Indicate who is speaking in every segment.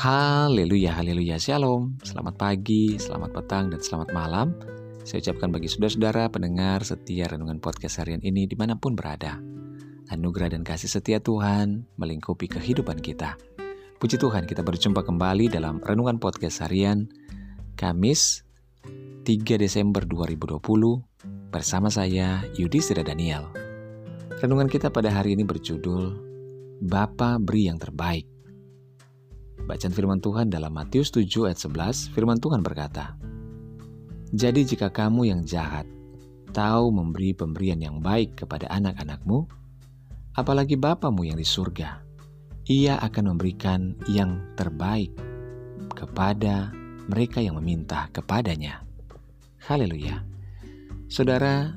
Speaker 1: Haleluya, haleluya, shalom. Selamat pagi, selamat petang, dan selamat malam. Saya ucapkan bagi saudara-saudara pendengar setia Renungan Podcast harian ini di mana pun berada. Anugerah dan kasih setia Tuhan melingkupi kehidupan kita. Puji Tuhan kita berjumpa kembali dalam Renungan Podcast harian Kamis 3 Desember 2020 bersama saya Yudhistira Daniel. Renungan kita pada hari ini berjudul Bapa beri yang terbaik. Bacaan firman Tuhan dalam Matius 7 ayat 11, firman Tuhan berkata, Jadi jika kamu yang jahat tahu memberi pemberian yang baik kepada anak-anakmu, apalagi Bapamu yang di surga, ia akan memberikan yang terbaik kepada mereka yang meminta kepadanya. Haleluya. Saudara,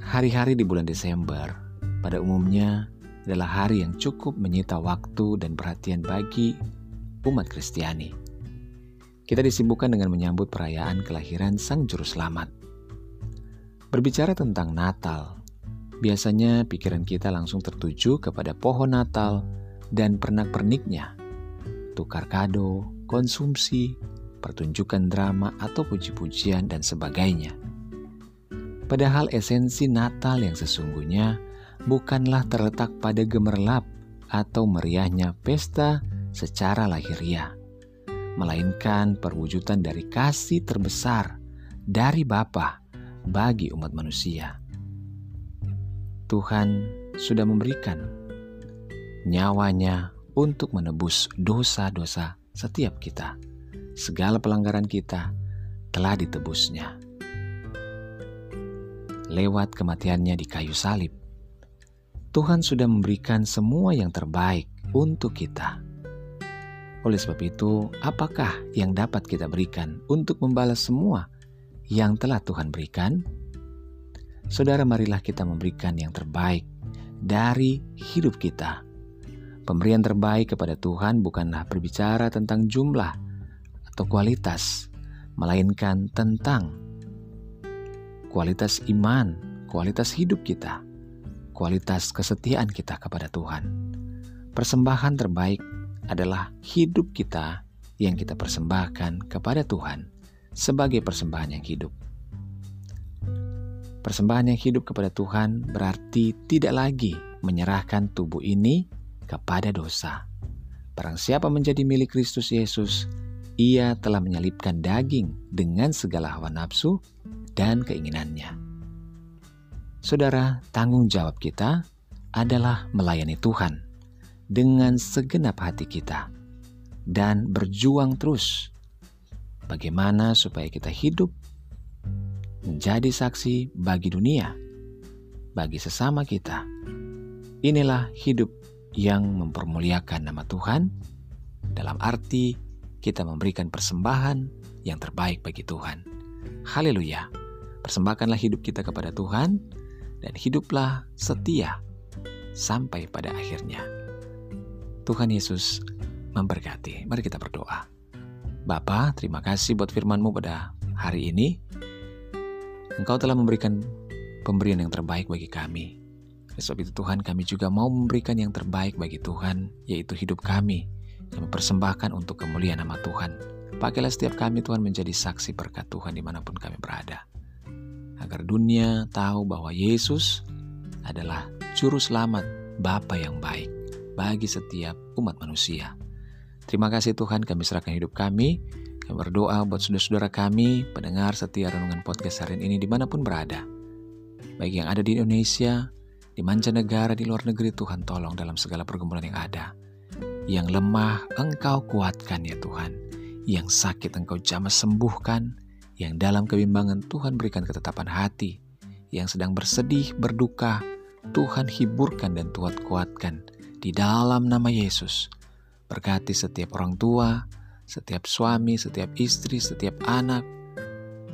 Speaker 1: hari-hari di bulan Desember pada umumnya adalah hari yang cukup menyita waktu dan perhatian bagi umat Kristiani. Kita disibukkan dengan menyambut perayaan kelahiran Sang Juru Selamat. Berbicara tentang Natal, biasanya pikiran kita langsung tertuju kepada pohon Natal dan pernak-perniknya, tukar kado, konsumsi, pertunjukan drama atau puji-pujian dan sebagainya. Padahal esensi Natal yang sesungguhnya bukanlah terletak pada gemerlap atau meriahnya pesta secara lahiriah, melainkan perwujudan dari kasih terbesar dari Bapa bagi umat manusia. Tuhan sudah memberikan nyawanya untuk menebus dosa-dosa setiap kita. Segala pelanggaran kita telah ditebusnya. Lewat kematiannya di kayu salib, Tuhan sudah memberikan semua yang terbaik untuk kita oleh sebab itu, apakah yang dapat kita berikan untuk membalas semua yang telah Tuhan berikan? Saudara, marilah kita memberikan yang terbaik dari hidup kita. Pemberian terbaik kepada Tuhan bukanlah berbicara tentang jumlah atau kualitas, melainkan tentang kualitas iman, kualitas hidup kita, kualitas kesetiaan kita kepada Tuhan. Persembahan terbaik adalah hidup kita yang kita persembahkan kepada Tuhan sebagai persembahan yang hidup. Persembahan yang hidup kepada Tuhan berarti tidak lagi menyerahkan tubuh ini kepada dosa. Barang siapa menjadi milik Kristus Yesus, ia telah menyalipkan daging dengan segala hawa nafsu dan keinginannya. Saudara, tanggung jawab kita adalah melayani Tuhan dengan segenap hati kita dan berjuang terus bagaimana supaya kita hidup menjadi saksi bagi dunia, bagi sesama kita. Inilah hidup yang mempermuliakan nama Tuhan dalam arti kita memberikan persembahan yang terbaik bagi Tuhan. Haleluya. Persembahkanlah hidup kita kepada Tuhan dan hiduplah setia sampai pada akhirnya. Tuhan Yesus memberkati. Mari kita berdoa. Bapa, terima kasih buat firman-Mu pada hari ini. Engkau telah memberikan pemberian yang terbaik bagi kami. Sebab itu Tuhan kami juga mau memberikan yang terbaik bagi Tuhan, yaitu hidup kami. Kami persembahkan untuk kemuliaan nama Tuhan. Pakailah setiap kami Tuhan menjadi saksi berkat Tuhan di mana pun kami berada. Agar dunia tahu bahwa Yesus adalah Juru Selamat, Bapa yang baik bagi setiap umat manusia. Terima kasih Tuhan kami serahkan hidup kami. Kami berdoa buat saudara-saudara kami, pendengar setia renungan podcast hari ini di mana pun berada. Baik yang ada di Indonesia, di mancanegara, di luar negeri Tuhan tolong dalam segala pergumulan yang ada. Yang lemah engkau kuatkan ya Tuhan. Yang sakit engkau jamah sembuhkan. Yang dalam kebimbangan Tuhan berikan ketetapan hati. Yang sedang bersedih, berduka, Tuhan hiburkan dan Tuhan kuatkan di dalam nama Yesus. Berkati setiap orang tua, setiap suami, setiap istri, setiap anak,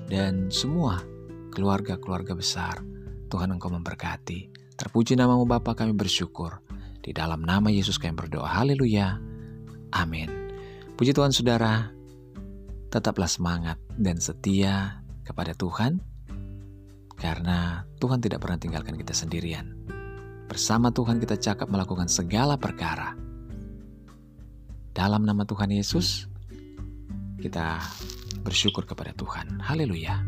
Speaker 1: dan semua keluarga-keluarga besar. Tuhan Engkau memberkati. Terpuji namamu Bapa kami bersyukur. Di dalam nama Yesus kami berdoa. Haleluya. Amin. Puji Tuhan saudara. Tetaplah semangat dan setia kepada Tuhan. Karena Tuhan tidak pernah tinggalkan kita sendirian. Bersama Tuhan kita cakap melakukan segala perkara. Dalam nama Tuhan Yesus, kita bersyukur kepada Tuhan. Haleluya.